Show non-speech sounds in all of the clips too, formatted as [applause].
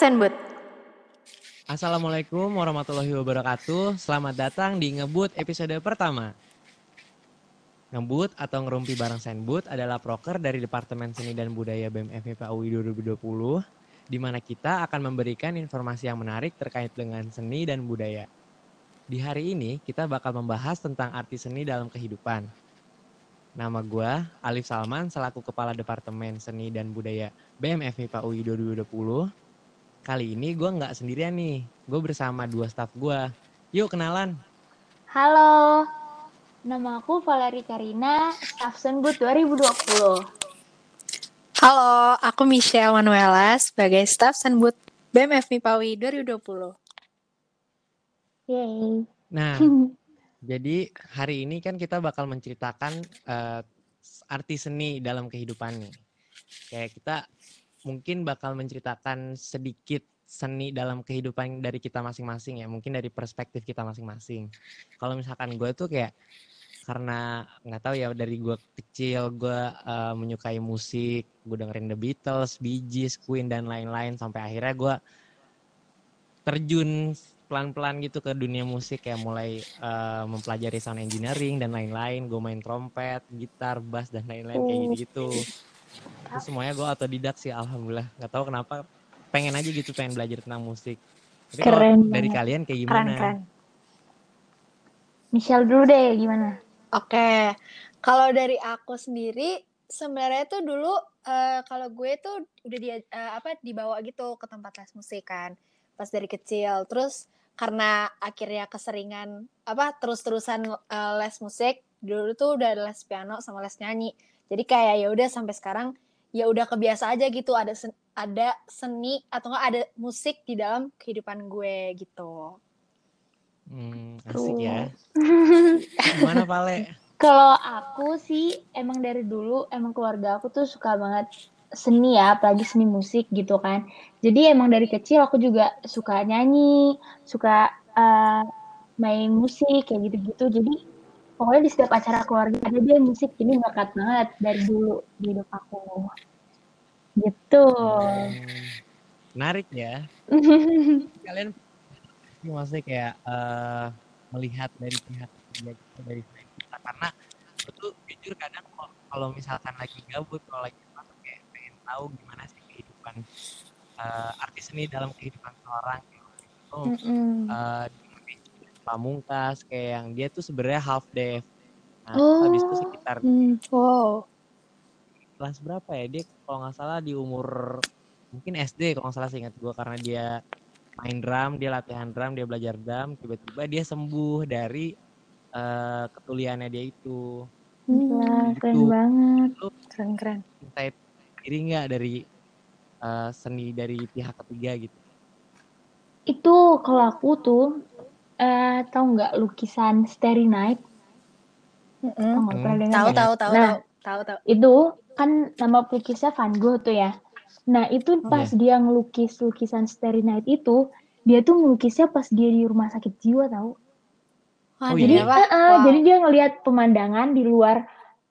Senbut. Assalamualaikum warahmatullahi wabarakatuh. Selamat datang di Ngebut episode pertama. Ngebut atau Ngerumpi Bareng Senbut adalah proker dari Departemen Seni dan Budaya BEM FMIPA UI 2020, di mana kita akan memberikan informasi yang menarik terkait dengan seni dan budaya. Di hari ini, kita bakal membahas tentang arti seni dalam kehidupan. Nama gue Alif Salman, selaku Kepala Departemen Seni dan Budaya BEM FMIPA UI 2020. Kali ini gue nggak sendirian nih, gue bersama dua staf gue. Yuk kenalan. Halo, nama aku Valeri Karina, staf Senbut 2020. Halo, aku Michelle Manuela sebagai staf Senbut BEM FMIPAWI 2020. Yeay. Nah, [laughs] jadi hari ini kan kita bakal menceritakan eh, arti seni dalam kehidupan nih. Kayak kita mungkin bakal menceritakan sedikit seni dalam kehidupan dari kita masing-masing ya, mungkin dari perspektif kita masing-masing. Kalau misalkan gue tuh kayak karena nggak tahu ya dari gue kecil gue eh, menyukai musik, gue dengerin The Beatles, Bee Gees, Queen dan lain-lain sampai akhirnya gue terjun pelan-pelan gitu ke dunia musik kayak mulai eh, mempelajari sound engineering dan lain-lain. Gue main trompet, gitar, bass dan lain-lain kayak Oh. gitu-gitu. Itu semuanya gue otodidak sih alhamdulillah. Gak tahu kenapa pengen aja gitu pengen belajar tentang musik. Tapi kalau Keren dari banget. kalian kayak Keren, gimana? keren. Michelle dulu deh, gimana? Oke, kalau dari aku sendiri sebenarnya tuh dulu eh, kalau gue tuh udah dia eh, apa dibawa gitu ke tempat les musik kan pas dari kecil. Terus karena akhirnya keseringan apa terus-terusan eh, les musik dulu tuh udah les piano sama les nyanyi. Jadi kayak ya udah sampai sekarang ya udah kebiasa aja gitu ada sen- ada seni atau enggak ada musik di dalam kehidupan gue gitu. Hmm, asik ya. Gimana Pale? Kalau aku sih emang dari dulu emang keluarga aku tuh suka banget seni ya, apalagi seni musik gitu kan. Jadi emang dari kecil aku juga suka nyanyi, suka eh, main musik kayak gitu-gitu. Jadi pokoknya di setiap acara keluarga ada dia musik. Jadi bakat banget dari dulu di hidup aku. Gitu. Hmm, menarik ya. [laughs] Kalian maksudnya kayak eh, melihat dari pihak gitu, dari pihak kita karena aku tuh jujur kadang kalau- misalkan lagi gabut kalau lagi apa tuh kayak pengen tahu gimana sih kehidupan eh, arti seni dalam kehidupan seorang gitu. Mm-mm. Eh, pamungkas kayak yang dia tuh sebenarnya half deaf. Nah, terus habis itu Oh. sekitar Hmm, wow. kelas berapa ya dia kalau nggak salah di umur mungkin SD kalau nggak salah seingat gue karena dia main drum dia latihan drum dia belajar drum tiba-tiba dia sembuh dari eh, ketuliannya dia itu Wah, keren Gitu. banget. Keren-keren. insight diri nggak dari eh, seni dari pihak ketiga gitu Itu kalau aku tuh eh tahu nggak lukisan Starry Night? Tahu nggak pernah dengar Tahu nggak? tahu tahu Nah, tahu tahu tahu. itu kan nama pelukisnya Van Gogh tuh ya. Nah, itu Oh, pas Iya. dia ngelukis lukisan Starry Night itu, dia tuh ngelukisnya pas dia di rumah sakit jiwa tahu. Wah, Oh, jadi iya? Eh, eh, Wow. jadi dia ngelihat pemandangan di luar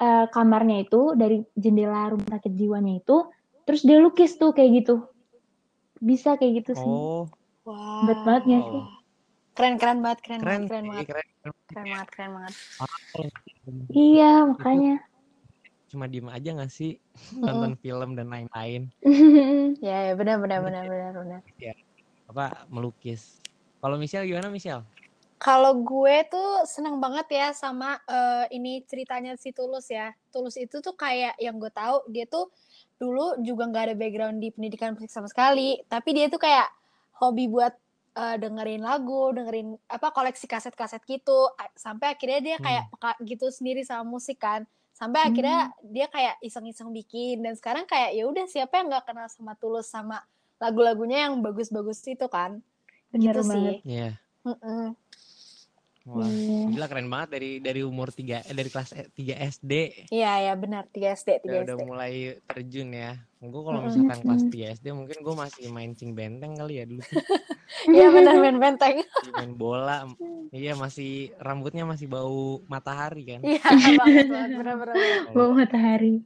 eh, kamarnya itu dari jendela rumah sakit jiwanya itu, terus dia lukis tuh kayak gitu. Bisa kayak gitu sih. oh Wow. Hebat banget nggak sih? Keren keren banget, keren, keren banget, keren banget, keren, keren. keren banget, keren banget. Iya, makanya. cuma diem aja nggak sih nonton film dan lain-lain [laughs] Ya, ya benar benar benar benar benar. apa melukis kalau Michelle gimana Michelle Kalau gue tuh seneng banget ya sama eh, ini ceritanya si Tulus ya. Tulus itu tuh kayak yang gue tahu dia tuh dulu juga nggak ada background di pendidikan musik sama sekali, tapi dia tuh kayak hobi buat eh, dengerin lagu, dengerin apa koleksi kaset-kaset gitu, sampai akhirnya dia kayak peka gitu sendiri sama musik kan. Sampai akhirnya dia kayak iseng-iseng bikin dan sekarang kayak ya udah siapa yang nggak kenal sama Tulus sama lagu-lagunya yang bagus-bagus itu kan. Bener gitu banget. sih. Iya. Mm-mm. Wah, Iya. gila keren banget dari dari umur 3 eh, dari kelas 3 SD Iya ya benar 3 SD 3 udah, udah SD. mulai terjun ya. Gue kalau misalkan kelas Mm. 3 SD mungkin gue masih main cing benteng kali ya dulu [laughs] Iya benar main benteng. Main bola. Iya masih rambutnya masih bau matahari kan. Iya [laughs] banget banget benar benar. benar. Bawah matahari.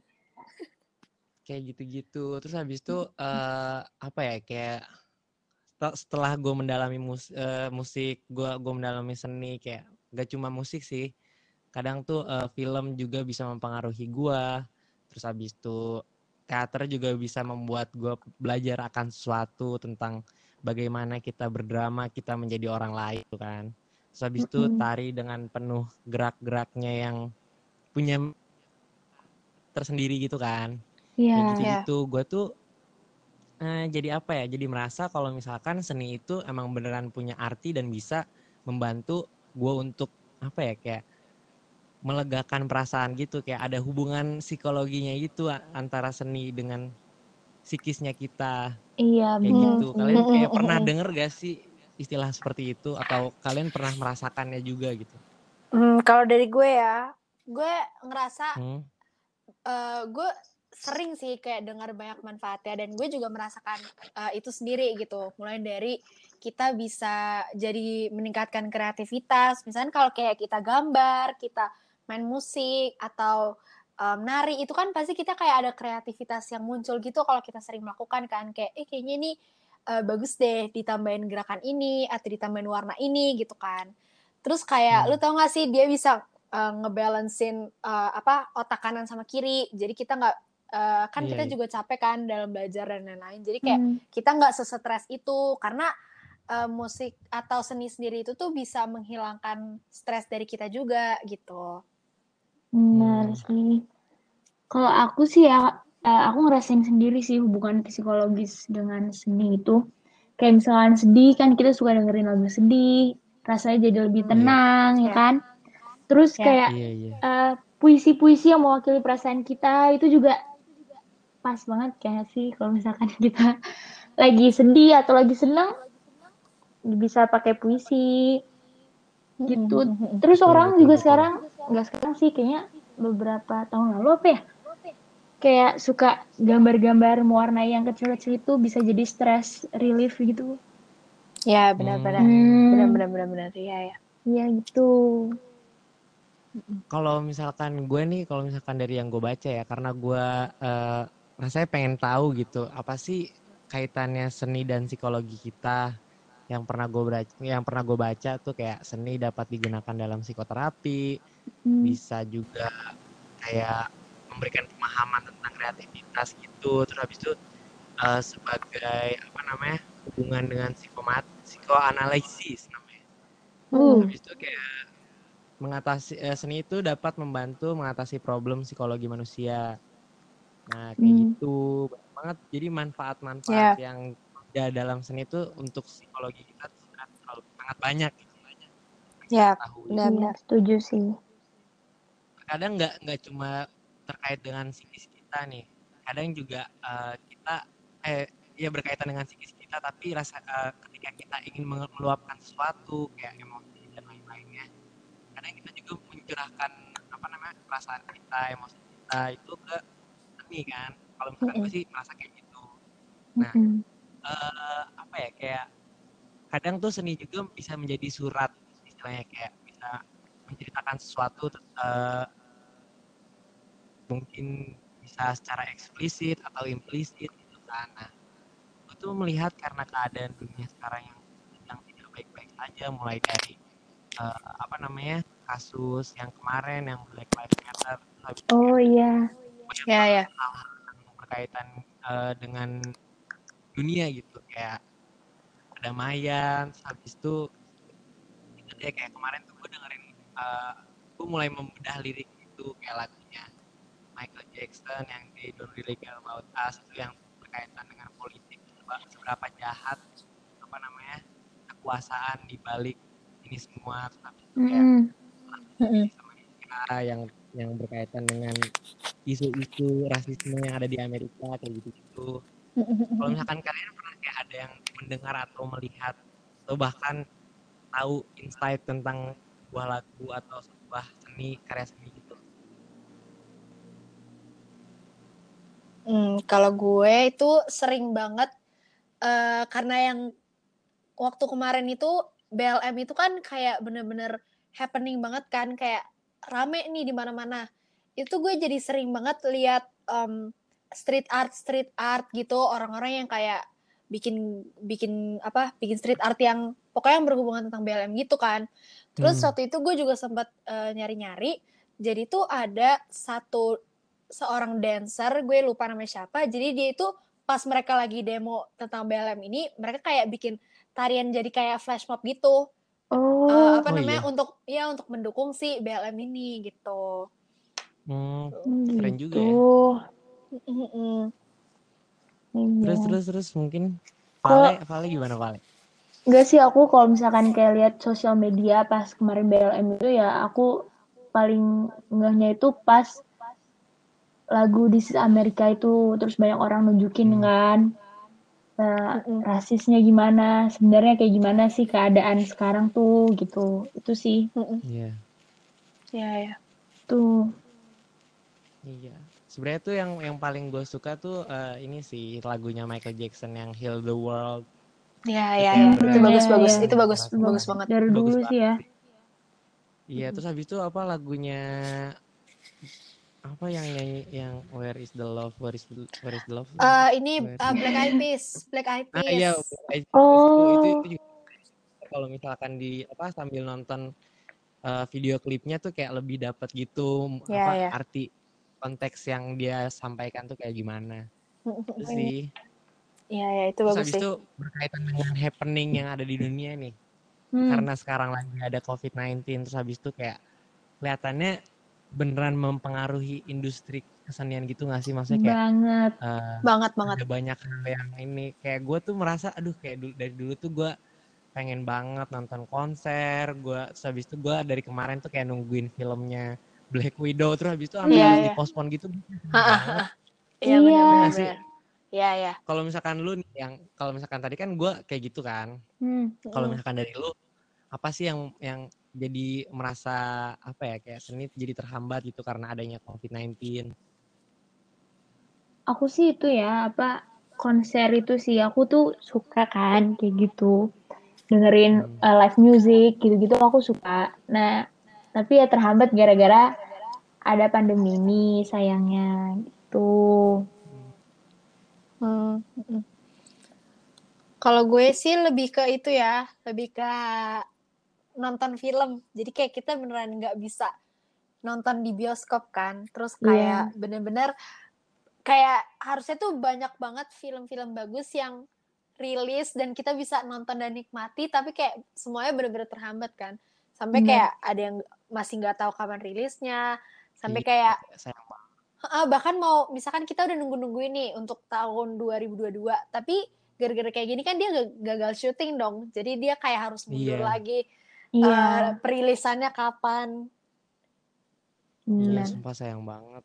Kayak gitu-gitu. Terus habis itu eh apa ya kayak setelah gue mendalami mus- eh, musik, gue gue mendalami seni kayak gak cuma musik sih. Kadang tuh eh, film juga bisa mempengaruhi gue. Terus habis itu teater juga bisa membuat gue belajar akan sesuatu tentang bagaimana kita berdrama, kita menjadi orang lain tuh kan. Terus habis itu tari dengan penuh gerak-geraknya yang punya tersendiri gitu kan Iya. kayak Iya. gitu-gitu gue tuh eh, jadi apa ya? Jadi merasa kalau misalkan seni itu emang beneran punya arti dan bisa membantu gue untuk apa ya kayak melegakan perasaan gitu. Kayak ada hubungan psikologinya gitu antara seni dengan psikisnya kita. Iya, kayak Hmm. gitu. Kalian kayak pernah denger gak sih istilah seperti itu? Atau kalian pernah merasakannya juga gitu? Hmm, kalau dari gue ya, gue ngerasa hmm? eh gue sering sih kayak dengar banyak manfaatnya dan gue juga merasakan eh, itu sendiri gitu. Mulai dari kita bisa jadi meningkatkan kreativitas. Misalnya kalau kayak kita gambar, kita main musik atau em, nari itu kan pasti kita kayak ada kreativitas yang muncul gitu kalau kita sering melakukan kan kayak eh kayaknya ini eh, bagus deh ditambahin gerakan ini atau ditambahin warna ini gitu kan. Terus kayak Hmm. lu tau gak sih dia bisa uh, ngebalancein uh, apa otak kanan sama kiri. Jadi kita nggak uh, kan Iya, kita iya. juga capek kan dalam belajar dan lain-lain. Jadi kayak Hmm. kita nggak sesetres itu karena uh, musik atau seni sendiri itu tuh bisa menghilangkan stres dari kita juga gitu. Benar Hmm. sih. Kalau aku sih ya, eh, aku ngerasain sendiri sih hubungan psikologis dengan seni itu. Kayak misalkan sedih kan kita suka dengerin lagu sedih, rasanya jadi lebih Hmm. tenang ya Ya. kan. Terus Ya. kayak iya iya eh, puisi-puisi yang mewakili perasaan kita itu juga pas banget kayak sih kalau misalkan [laughs] kita lagi sedih atau lagi senang bisa pakai puisi gitu. Terus orang juga sekarang nggak sekarang sih kayaknya beberapa tahun lalu apa ya? Kayak suka gambar-gambar mewarnai yang kecil-kecil itu bisa jadi stress relief gitu. Ya benar-benar. Hmm. Benar-benar benar-benar. Iya ya. Iya gitu. kalau misalkan gue nih kalau misalkan dari yang gue baca ya karena gue eh, rasanya pengen tahu gitu apa sih kaitannya seni dan psikologi kita yang pernah gue baca yang pernah gue baca tuh kayak seni dapat digunakan dalam psikoterapi Hmm. bisa juga kayak memberikan pemahaman tentang kreativitas gitu terus habis itu eh, sebagai apa namanya hubungan dengan psikomat psikoanalisis namanya Uh. Habis itu kayak mengatasi eh, seni itu dapat membantu mengatasi problem psikologi manusia. Nah, kayak Hmm. gitu. Banyak banget. Jadi manfaat-manfaat Ya. yang ada dalam seni itu untuk psikologi kita tuh sangat terlalu sangat banyak gitu. Banyak Ya, tahu. benar. Iya, setuju sih. Kadang nggak nggak cuma terkait dengan psikis kita nih. Kadang juga eh, kita eh ya berkaitan dengan psikis kita tapi rasa eh, ketika kita ingin meluapkan sesuatu kayak emosi dan lain-lainnya kadang kita juga mencurahkan apa namanya perasaan kita emosi kita itu ke seni kan kalau misalkan gue sih merasa kayak gitu Nah. Eh apa ya kayak kadang tuh seni juga bisa menjadi surat istilahnya kayak bisa menceritakan sesuatu eh, mungkin bisa secara eksplisit atau implisit gitu kan nah gue tuh melihat karena keadaan dunia sekarang yang sedang tidak baik-baik saja mulai dari eh, apa namanya kasus yang kemarin yang Black Lives Matter Oh iya. banyak Ya, ya. hal-hal yang berkaitan eh, dengan dunia gitu. Kayak kedamaian terus habis itu itu deh kayak kemarin tuh gue dengerin eh, gue mulai membedah lirik itu kayak lagunya Michael Jackson yang di Don't Really Care About Us itu yang berkaitan dengan politik Seba- seberapa jahat apa namanya kekuasaan di balik ini semua habis itu kayak Amerika yang yang berkaitan dengan isu-isu rasisme yang ada di Amerika kayak gitu-gitu. [laughs] Kalau misalkan kalian pernah kayak ada yang mendengar atau melihat atau bahkan tahu insight tentang sebuah lagu atau sebuah seni karya seni gitu. Hmm, kalau gue itu sering banget eh, karena yang waktu kemarin itu BLM itu kan kayak bener-bener happening banget kan kayak rame nih di mana-mana. Itu gue jadi sering banget lihat em, street art street art gitu. Orang-orang yang kayak bikin bikin apa bikin street art yang pokoknya yang berhubungan tentang BLM gitu kan. Terus Hmm. waktu itu gue juga sempat eh, nyari-nyari. Jadi tuh ada satu seorang dancer gue lupa namanya siapa. Jadi dia itu pas mereka lagi demo tentang BLM ini mereka kayak bikin tarian jadi kayak flash mob gitu Oh, Eh, apa Oh, namanya iya. untuk ya untuk mendukung si BLM ini gitu Hmm, gitu. keren juga ya. Iya. Terus terus terus mungkin Kalau- Vale, Vale gimana Vale? Enggak sih aku kalau misalkan kayak lihat sosial media pas kemarin BLM itu ya aku paling ngehnya itu pas lagu This is America itu terus banyak orang nunjukin Hmm. kan eh, Mm-mm. rasisnya gimana sebenarnya kayak gimana sih keadaan sekarang tuh gitu itu sih Mm-mm. Iya. ya ya tuh Iya. Sebenarnya tuh yang yang paling gue suka tuh eh, ini sih lagunya Michael Jackson yang Heal the World. ya Itu ya yang ya. itu bagus Iya, bagus iya. itu bagus Bagus bagus banget. dari Bagus dulu banget sih ya Iya, terus habis itu apa lagunya apa yang nyanyi yang Where is the love? Where is the, where is the love? Eh, ini eh, Black Eyed Peas Black Eyed Ah Peas iya, itu, itu, Oh. itu, itu juga kalau misalkan di apa sambil nonton eh, video klipnya tuh kayak lebih dapat gitu Iya, apa iya. arti konteks yang dia sampaikan tuh kayak gimana. Itu sih. Iya ya itu Terus bagus habis sih itu berkaitan dengan happening yang ada di dunia nih. Hmm. Karena sekarang lagi ada COVID-19 terus habis itu kayak kelihatannya beneran mempengaruhi industri kesenian gitu gak sih? Maksudnya kayak banget eh, banget banget ada banyak hal yang ini kayak gue tuh merasa aduh kayak dulu, dari dulu tuh gue pengen banget nonton konser gue habis itu gue dari kemarin tuh kayak nungguin filmnya Black Widow terus habis itu Iya, harus iya. dipospon gitu Ha, ha, banget. ha. iya Iya. benar Iya sih. benar. iya ya kalau misalkan lu nih yang kalau misalkan tadi kan gue kayak gitu kan Hmm. kalau Mm. misalkan dari lu apa sih yang yang jadi merasa apa ya kayak seni jadi terhambat gitu karena adanya COVID-19 aku sih itu ya apa konser itu sih. Aku tuh suka kan kayak gitu. Dengerin Hmm. uh, live music gitu-gitu aku suka. Nah tapi ya terhambat gara-gara ada pandemi ini sayangnya gitu. Hmm, mm-mm. Kalau gue sih lebih ke itu ya, lebih ke nonton film. Jadi kayak kita beneran nggak bisa nonton di bioskop kan. Terus Iya. kayak bener-bener kayak harusnya tuh banyak banget film-film bagus yang rilis dan kita bisa nonton dan nikmati. Tapi kayak semuanya bener-bener terhambat kan. Sampai Bener. kayak ada yang masih nggak tahu kapan rilisnya. Sampai Iya, kayak Ah, bahkan mau misalkan kita udah nunggu-nungguin nih untuk tahun 2022, tapi gara-gara kayak gini kan dia ga- gagal syuting dong. Jadi dia kayak harus mundur Iya. lagi iya eh, perilisannya kapan. Iya, bener. sumpah sayang banget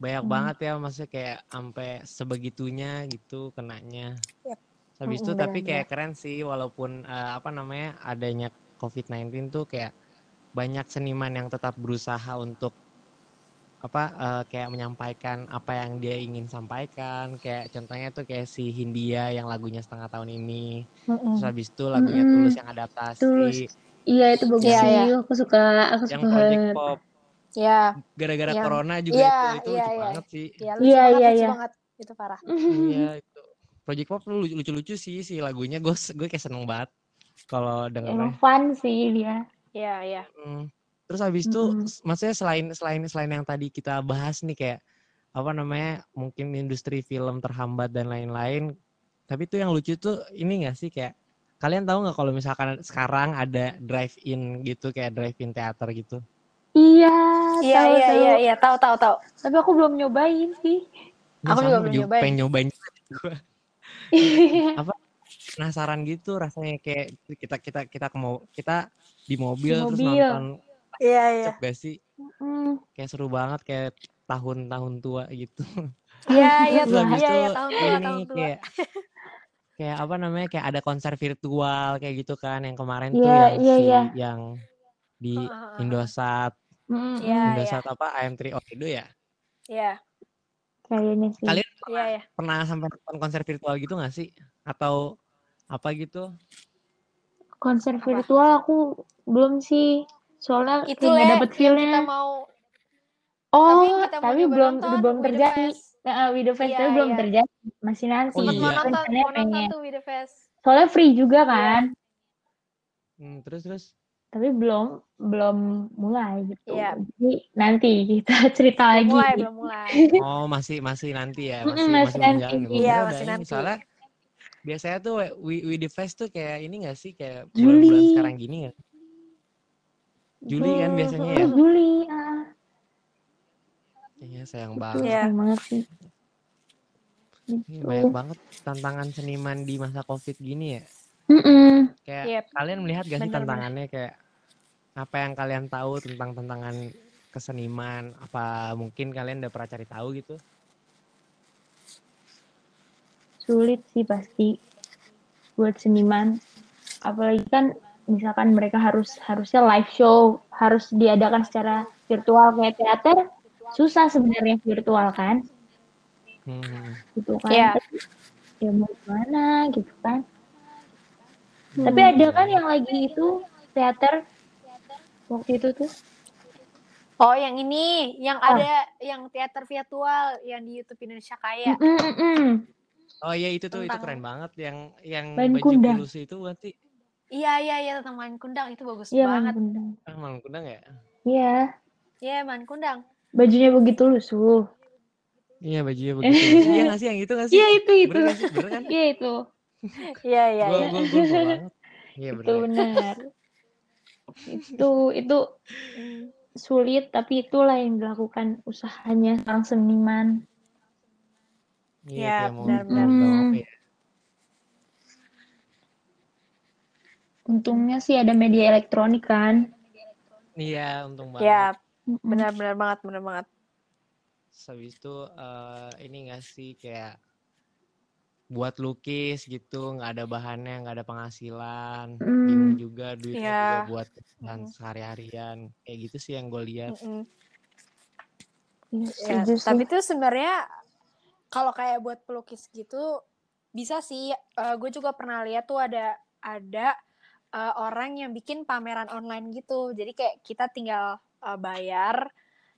banyak Hmm. banget ya maksudnya kayak sampai sebegitunya gitu kenanya. Yap. Habis itu Mm-mm, tapi kayak keren sih walaupun eh, apa namanya adanya COVID-19 tuh kayak banyak seniman yang tetap berusaha untuk apa eh, kayak menyampaikan apa yang dia ingin sampaikan kayak contohnya tuh kayak si Hindia yang lagunya setengah tahun ini Mm-mm. terus habis itu lagunya Mm-mm. Tulus yang adaptasi Tulus. iya itu bagus sih iya. aku suka aku yang suka Project banget Pop Ya, gara-gara Yang- corona juga iya, itu itu iya, lucu iya. banget sih ya lucu Iya, banget, iya, iya. banget. Itu parah. iya itu Project Pop lucu-lucu sih si lagunya gue gue kayak seneng banget kalau emang dengernya fun sih dia Iya, iya. Hmm. Terus habis itu Mm-mm. s- maksudnya selain selain selain yang tadi kita bahas nih kayak apa namanya mungkin industri film terhambat dan lain-lain tapi tuh yang lucu tuh ini gak sih kayak kalian tahu nggak kalau misalkan sekarang ada drive-in gitu kayak drive-in teater gitu iya Iya, tahu iya, tahu iya, iya, tahu tahu tahu. tapi aku belum nyobain sih Nah, Aku juga belum nyobain. pengen nyobain juga gua. [laughs] penasaran gitu rasanya kayak kita kita kita ke mau kita di mobil, terus mobil. nonton Iya, iya. cep gak sih Hmm, kayak seru banget kayak tahun-tahun tua gitu Iya, [laughs] iya, tuh. Iya, iya, tahun tua, ini tahun tua. kayak kayak apa namanya kayak ada konser virtual kayak gitu kan yang kemarin tuh Iya, yang iya, si iya. yang di heeh. Indosat mm, Iya, mm, Indosat apa AM3 Oredo ya Iya, kayaknya sih kalian iya, iya. pernah sampai nonton konser virtual gitu gak sih atau apa gitu konser virtual aku belum sih soalnya Itu nggak dapet feelnya kita mau oh tapi tapi belum nonton belum With the terjadi. Nah, Widow Fest Iya, tapi belum iya. terjadi, masih nanti. Oh, Sempet iya. mau nonton, Rencananya mau nonton pengen. With the. Soalnya free juga kan, Hmm, terus terus. tapi belum belum mulai gitu. Iya. Jadi nanti kita [laughs] cerita Belum lagi. mulai, belum mulai. [laughs] Oh, masih masih nanti ya, masih masih masih nanti. ya. Iya, masih nanti. Soalnya biasanya tuh we, we the fest tuh kayak ini gak sih kayak bulan-bulan sekarang gini ya. Juli kan Hmm, biasanya Oh, ya. Juli. Ah, Iya, sayang betul, banget. Iya. sayang banget sih. Ini Gitu. banyak banget tantangan seniman di masa Covid gini ya. Mm-mm. Kayak Yep. kalian melihat gak sih Bener, tantangannya kayak apa yang kalian tahu tentang tantangan keseniman? Apa mungkin kalian udah pernah cari tahu gitu? Sulit sih pasti buat seniman. Apalagi kan misalkan mereka harus harusnya live show, harus diadakan secara virtual kayak teater, susah sebenarnya virtual kan, Hmm. gitu kan. Iya. Tapi, ya mau gimana gitu kan. Hmm. Tapi ada kan yang lagi itu teater waktu itu tuh. Oh, yang ini, yang Ah. ada yang teater virtual yang di YouTube Indonesia Kaya. Mm-mm, mm-mm. Oh iya itu tuh itu Tentang- keren banget yang yang Main baju kundang. tulus itu berarti Iya, iya, iya tentang main kundang itu bagus Iya banget. Mas Bundang. ah kundang ya? Iya, Iya, main kundang. bajunya begitu lusuh. Iya bajunya begitu. iya nggak sih yang itu nggak sih? Iya itu itu. Bener nggak sih? Bener kan? Iya itu. Iya, iya, Gua iya. banget. Iya itu bener. benar. itu itu sulit tapi itulah yang dilakukan usahanya seorang seniman. Iya Iya, mau benar-benar. Hmm. ya? Untungnya sih ada media elektronik kan. Iya untung banget. Ya, Mm-mm. benar-benar banget, benar banget. Habis itu eh, ini nggak sih kayak buat lukis gitu nggak ada bahannya nggak ada penghasilan Mm. bingung juga duitnya Iya. juga buat kebutuhan Mm. sehari-harian kayak gitu sih yang gue lihat Mm-mm. Iya, Ya, setuju tapi itu sebenarnya kalau kayak buat pelukis gitu bisa sih. gue juga pernah lihat tuh ada ada eh, orang yang bikin pameran online gitu. Jadi kayak kita tinggal eh, bayar,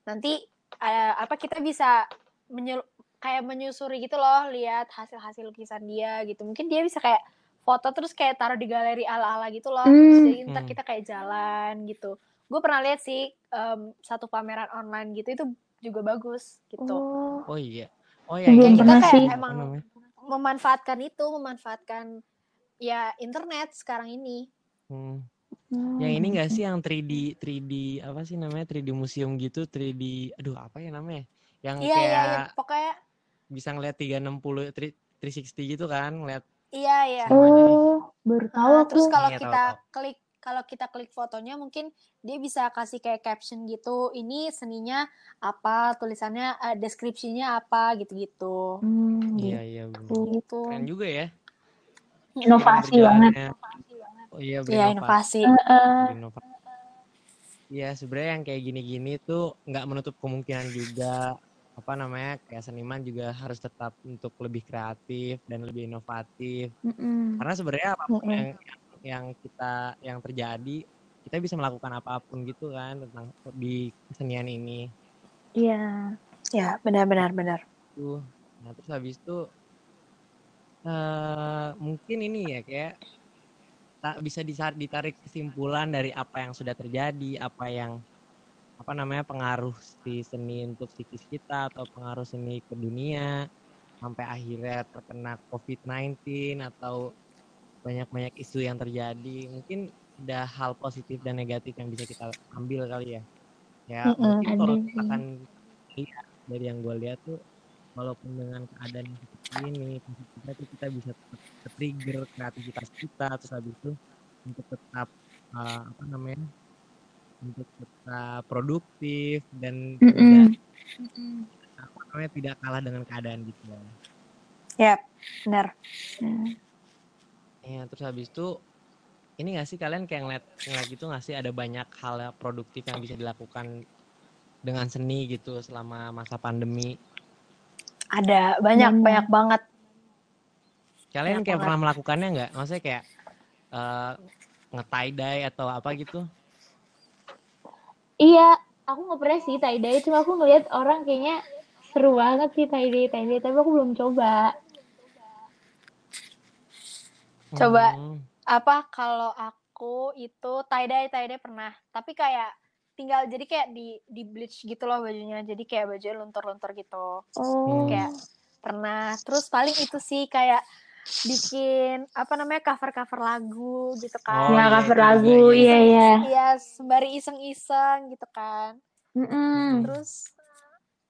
nanti eh, apa kita bisa menyel- kayak menyusuri gitu loh, lihat hasil-hasil lukisan dia gitu. Mungkin dia bisa kayak foto terus kayak taruh di galeri ala-ala gitu loh. Terus Hmm. jadi ntar Hmm. kita kayak jalan gitu. Gue pernah lihat sih em, satu pameran online gitu itu juga bagus gitu. Oh, oh iya oh yang Belum ini pernah apa sih. Emang- memanfaatkan itu, memanfaatkan ya internet sekarang ini. Hmm. Yang ini enggak sih yang 3D 3D apa sih namanya 3D museum gitu 3D aduh apa ya namanya yang Iya kayak iya iya, pokoknya bisa ngeliat 360 3- 360 gitu kan ngeliat iya iya. Oh, baru tahu Nah, aku. terus kalau Iya, tahu, kita tahu. klik kalau kita klik fotonya mungkin dia bisa kasih kayak caption gitu. Ini seninya apa, tulisannya eh, deskripsinya apa gitu-gitu. Hmm, iya gitu. iya bener. Gitu. keren juga ya Inovasi Cara banget. Oh iya Iya, berinovasi inovasi. Heeh. berinovasi Iya sebenarnya yang kayak gini-gini tuh nggak menutup kemungkinan juga apa namanya kayak seniman juga harus tetap untuk lebih kreatif dan lebih inovatif Mm-mm. karena sebenarnya apa pun yang yang kita yang terjadi kita bisa melakukan apa pun gitu kan tentang di kesenian ini Iya. Ya, benar-benar benar. tuh nah terus habis itu eh mungkin ini ya kayak bisa ditarik kesimpulan dari apa yang sudah terjadi apa yang apa namanya pengaruh si seni untuk psikis kita atau pengaruh seni ke dunia sampai akhirnya terkena COVID-19 atau banyak-banyak isu yang terjadi. Mungkin ada hal positif dan negatif yang bisa kita ambil kali ya. Ya mungkin kalau misalkan lihat dari yang gue lihat tuh walaupun dengan keadaan yang ini tuh kita bisa tetap trigger kreativitas kita terus habis itu untuk tetap uh, apa namanya untuk tetap produktif dan Mm-mm. tidak apa namanya tidak kalah dengan keadaan gitu ya. Ya, benar. Nah, Ya, terus habis itu ini gak sih kalian kayak ngeliat, ngeliat gitu gak sih ada banyak hal yang produktif yang bisa dilakukan dengan seni gitu selama masa pandemi. Ada banyak Banyak. banyak banget. Kalian Banyak kayak banget. pernah melakukannya nggak? Maksudnya kayak eh nge-tie dye atau apa gitu? Iya, aku nggak pernah sih tie dye, cuma aku ngeliat orang kayaknya seru banget sih tie-dye tie-dye tapi aku belum coba. Coba. Hmm. apa kalau aku itu tie dye tie dye pernah tapi kayak tinggal jadi kayak di di bleach gitu loh bajunya jadi kayak bajunya luntur-luntur gitu Oh. kayak pernah terus paling itu sih kayak bikin apa namanya cover cover lagu gitu Oh, kan ya iya, cover itu lagu, juga, iya iya. iya sembari iseng-iseng gitu kan Mm-mm. terus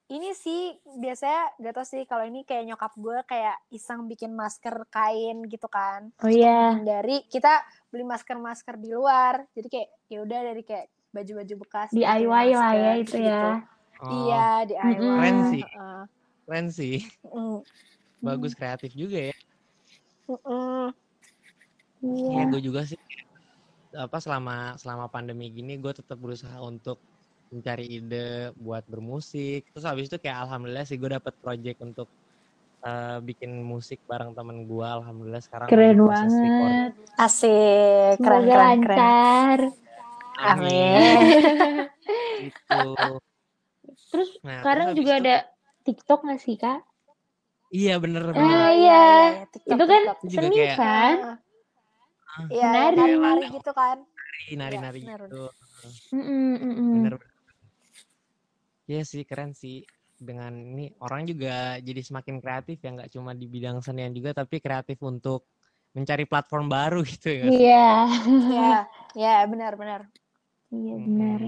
ini sih biasanya gak tau sih kalau ini kayak nyokap gue kayak iseng bikin masker kain gitu kan Oh iya. dari kita beli masker-masker di luar jadi kayak ya udah dari kayak baju-baju bekas DIY bikin lah ya itu gitu-gitu. ya. Oh, iya DIY. Keren sih. Heeh. Keren sih. Mm, Bagus kreatif juga ya. mm-mm. Iya. Iya, gue juga sih apa selama selama pandemi gini gue tetap berusaha untuk mencari ide buat bermusik. Terus habis itu kayak alhamdulillah sih gue dapet project untuk eh, bikin musik bareng temen gue. Alhamdulillah sekarang Keren banget. asik keren Semoga keren keren. Amin [laughs] Gitu. Terus Nah, sekarang juga itu- ada TikTok nggak sih kak? Iya bener Ah, bener. iya. TikTok, Itu kan TikTok. Itu juga seni kayak- kan? Ah, iya Menari. nari-nari gitu kan Nari-nari Iya, bener. gitu. Mm-mm, mm-mm. Bener bener. Iya sih keren sih. Dengan ini orang juga jadi semakin kreatif ya nggak cuma di bidang senian juga tapi kreatif untuk mencari platform baru gitu ya. Iya. iya iya benar-benar Iya benar.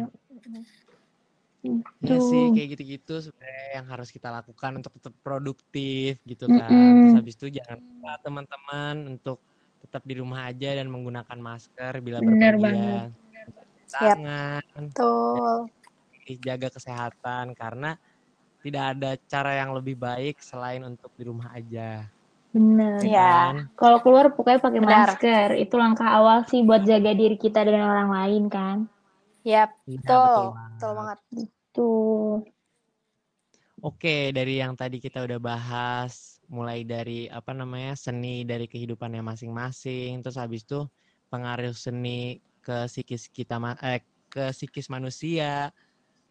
Iya Gitu. sih kayak gitu-gitu sebenarnya yang harus kita lakukan untuk tetap produktif gitu kan. Mm-mm. Terus habis itu jangan lupa teman-teman untuk tetap di rumah aja dan menggunakan masker bila berpergian. Siap. Tangan, betul jaga kesehatan karena tidak ada cara yang lebih baik selain untuk di rumah aja. Benar. ya Iya. kan? Kalau keluar pokoknya pakai Benar. masker. Itu langkah awal sih buat jaga diri kita dan orang lain kan. Yap, Iya, betul, banget. betul banget. Tuh. Oke, dari yang tadi kita udah bahas, mulai dari apa namanya seni dari kehidupannya masing-masing, terus habis itu pengaruh seni ke psikis kita, eh, ke psikis manusia,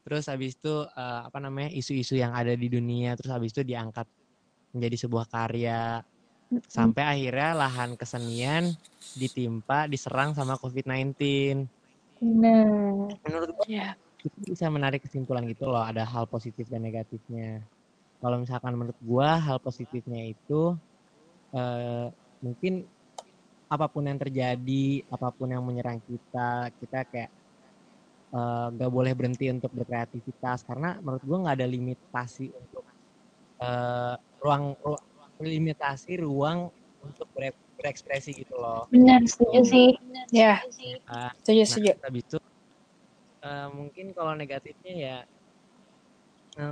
terus habis itu eh, apa namanya isu-isu yang ada di dunia, terus habis itu diangkat menjadi sebuah karya, sampai akhirnya lahan kesenian ditimpa, diserang sama COVID-19. Benar. Menurut gue Iya. kita bisa menarik kesimpulan gitu loh ada hal positif dan negatifnya kalau misalkan menurut gua hal positifnya itu eh, mungkin apa pun yang terjadi apa pun yang menyerang kita kita kayak eh, gak boleh berhenti untuk berkreativitas karena menurut gua nggak ada limitasi untuk eh, ruang, ru- limitasi ruang untuk ber- berekspresi gitu loh Benar, setuju sih. Ya, Ah, setuju, Nah, setuju. habis itu eh, mungkin kalau negatifnya ya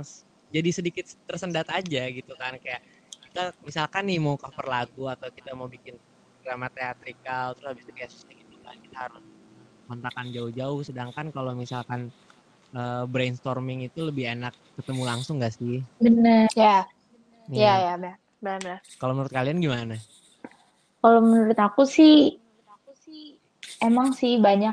s- jadi sedikit tersendat aja gitu kan kayak kita misalkan nih mau cover lagu atau kita mau bikin drama teatrikal terus habis itu kayak susah gitu kan kita harus kontakan jauh-jauh sedangkan kalau misalkan eh, brainstorming itu lebih enak ketemu langsung gak sih? Benar. Ya, Iya. ya, ya, benar, benar. Kalau menurut kalian gimana? Kalau menurut aku sih emang sih banyak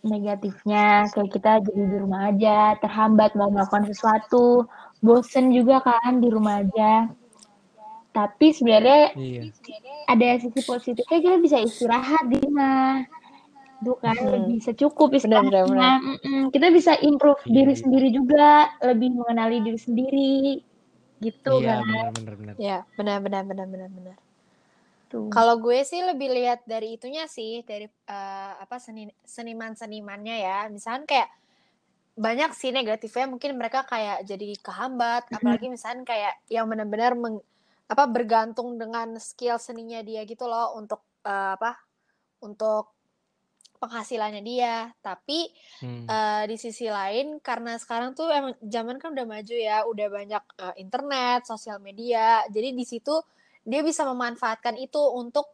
negatifnya kayak kita jadi di rumah aja terhambat mau melakukan sesuatu bosen juga kan di rumah aja tapi sebenarnya Iya. ada sisi positifnya kita bisa istirahat di rumah itu kan Hmm. lebih secukup Benar, benar, istirahatnya Mm-mm. kita bisa improve Iya, diri iya. sendiri juga lebih mengenali diri sendiri gitu Iya, kan benar-benar benar. Ya, benar, benar, benar, benar, benar. Tuh. Kalau gue sih lebih lihat dari itunya sih, dari eh, apa seni seniman-senimannya ya. Misalkan kayak banyak sih negatifnya mungkin mereka kayak jadi kehambat, apalagi misalkan kayak yang benar-benar meng- apa bergantung dengan skill seninya dia gitu loh untuk eh, apa? Untuk penghasilannya dia. Tapi Hmm. eh, di sisi lain karena sekarang tuh emang zaman kan udah maju ya, udah banyak eh, internet, sosial media. Jadi di situ dia bisa memanfaatkan itu untuk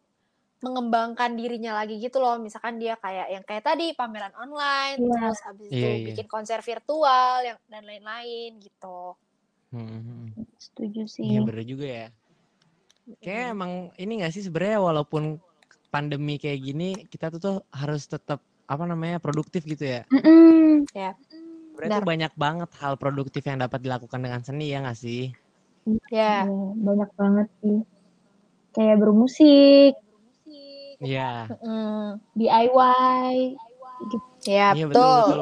mengembangkan dirinya lagi gitu loh. Misalkan dia kayak yang kayak tadi pameran online, Iya. terus abis itu Iya, iya. bikin konser virtual yang dan lain-lain gitu. Hmm, hmm, hmm. setuju sih Iya bener juga ya. Kayak emang ini gak sih sebenarnya walaupun pandemi kayak gini kita tuh tuh harus tetap apa namanya produktif gitu ya. Mm-mm. sebenarnya tuh banyak banget hal produktif yang dapat dilakukan dengan seni ya nggak sih? Ya. Iya, banyak banget sih. Kayak bermusik, Iya. Mm, DIY, gitu. ya Iya betul.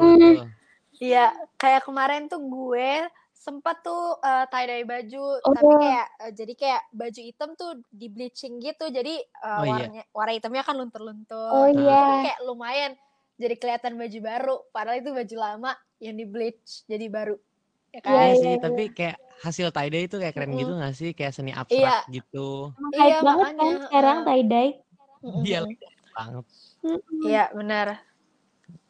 Iya, kayak kemarin tuh gue sempat tuh uh, tie dye baju, Oh. tapi kayak uh, jadi kayak baju hitam tuh di bleaching gitu, jadi uh, Oh, iya. warnanya warna hitamnya kan luntur-luntur. Oh iya. kan kayak lumayan jadi kelihatan baju baru, padahal itu baju lama yang di bleach jadi baru. Ya kan? Iya Iya, sih, iya, tapi kayak hasil tie dye itu kayak keren Mm-mm. gitu nggak sih? Kayak seni Iya. abstrak gitu. Emang Iya, banget kan sekarang heeh. tie-dye. Mm-mm. Iya banget. Iya, benar.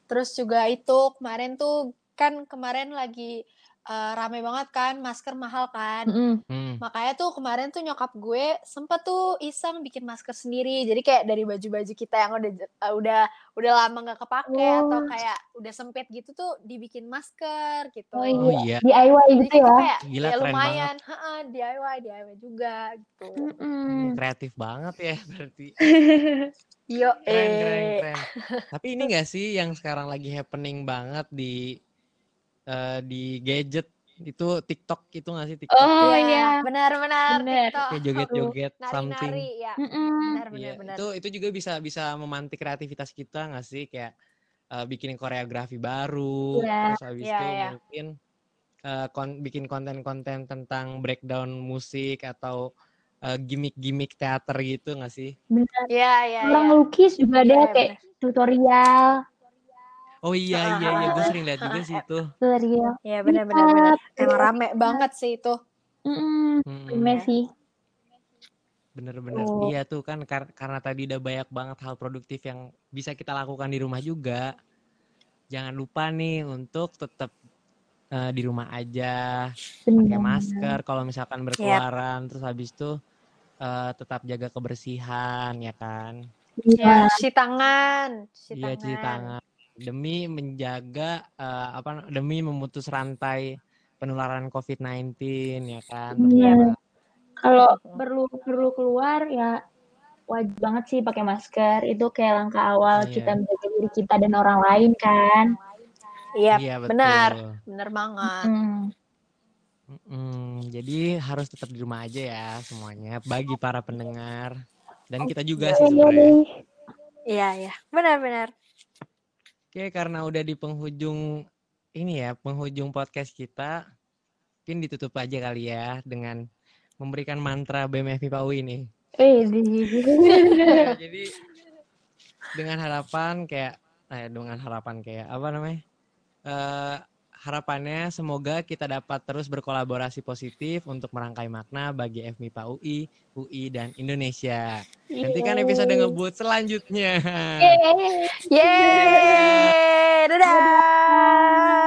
Terus juga itu kemarin tuh kan kemarin lagi uh, rame banget kan masker mahal kan. Mm-mm. Hmm. Makanya tuh kemarin tuh nyokap gue sempet tuh iseng bikin masker sendiri. Jadi kayak dari baju-baju kita yang udah uh, udah udah lama nggak kepake atau Oh. kayak udah sempit gitu tuh dibikin masker gitu. Oh Oh iya. DIY Jadi gitu ya. kayak Gila, ya keren lumayan, heeh, DIY DIY juga gitu. Mm-mm. Kreatif banget ya berarti. [laughs] Yo, Keren, keren, eh. keren. [laughs] Tapi ini gak sih yang sekarang lagi happening banget di eh, di gadget itu TikTok itu gak sih TikTok? Oh Iya, iya. benar-benar Bener. TikTok. Kayak joget-joget something. Nari-nari ya. Mm-mm. Benar, benar, Iya, benar. itu itu juga bisa bisa memantik kreativitas kita gak sih kayak eh, bikin koreografi baru, Iya. terus habis Iya, itu iya. mungkin eh, kon- bikin konten-konten tentang breakdown musik atau eh, gimmick-gimmick teater gitu gak sih? Bener. Iya, iya, Orang iya. lukis juga ada Iya, kayak tutorial, Oh iya iya iya, gue sering lihat juga sih itu. tutorial. Iya, benar benar benar. Iya, Emang rame banget sih itu. Mm-mm. Rame sih. Bener-bener Oh. iya tuh kan kar- karena tadi udah banyak banget hal produktif yang bisa kita lakukan di rumah juga. Jangan lupa nih untuk tetap eh, di rumah aja, pakai masker kalau misalkan berkeluaran, terus habis itu eh, tetap jaga kebersihan ya kan. Iya. Ya, cuci tangan, cuci Iya cuci tangan demi menjaga eh, apa demi memutus rantai penularan COVID-19 ya kan. Iya. Kalau perlu perlu keluar ya wajib banget sih pakai masker. Itu kayak langkah awal Iya. kita menjaga diri kita dan orang lain kan. Iya, Iya benar. betul. benar banget. Hmm. Mm, jadi harus tetap di rumah aja ya semuanya bagi para pendengar dan kita juga sih sebenarnya. Iya, iya. Benar-benar. Oke, karena udah di penghujung ini ya, penghujung podcast kita, mungkin ditutup aja kali ya dengan memberikan mantra BMF IPA UI ini. Eh, Ya, jadi dengan harapan kayak, eh, dengan harapan kayak apa namanya? Eh, harapannya semoga kita dapat terus berkolaborasi positif untuk merangkai makna bagi FMIPA UI, UI dan Indonesia. Nantikan episode ngebut selanjutnya. Yeay. Yeay! Dadah!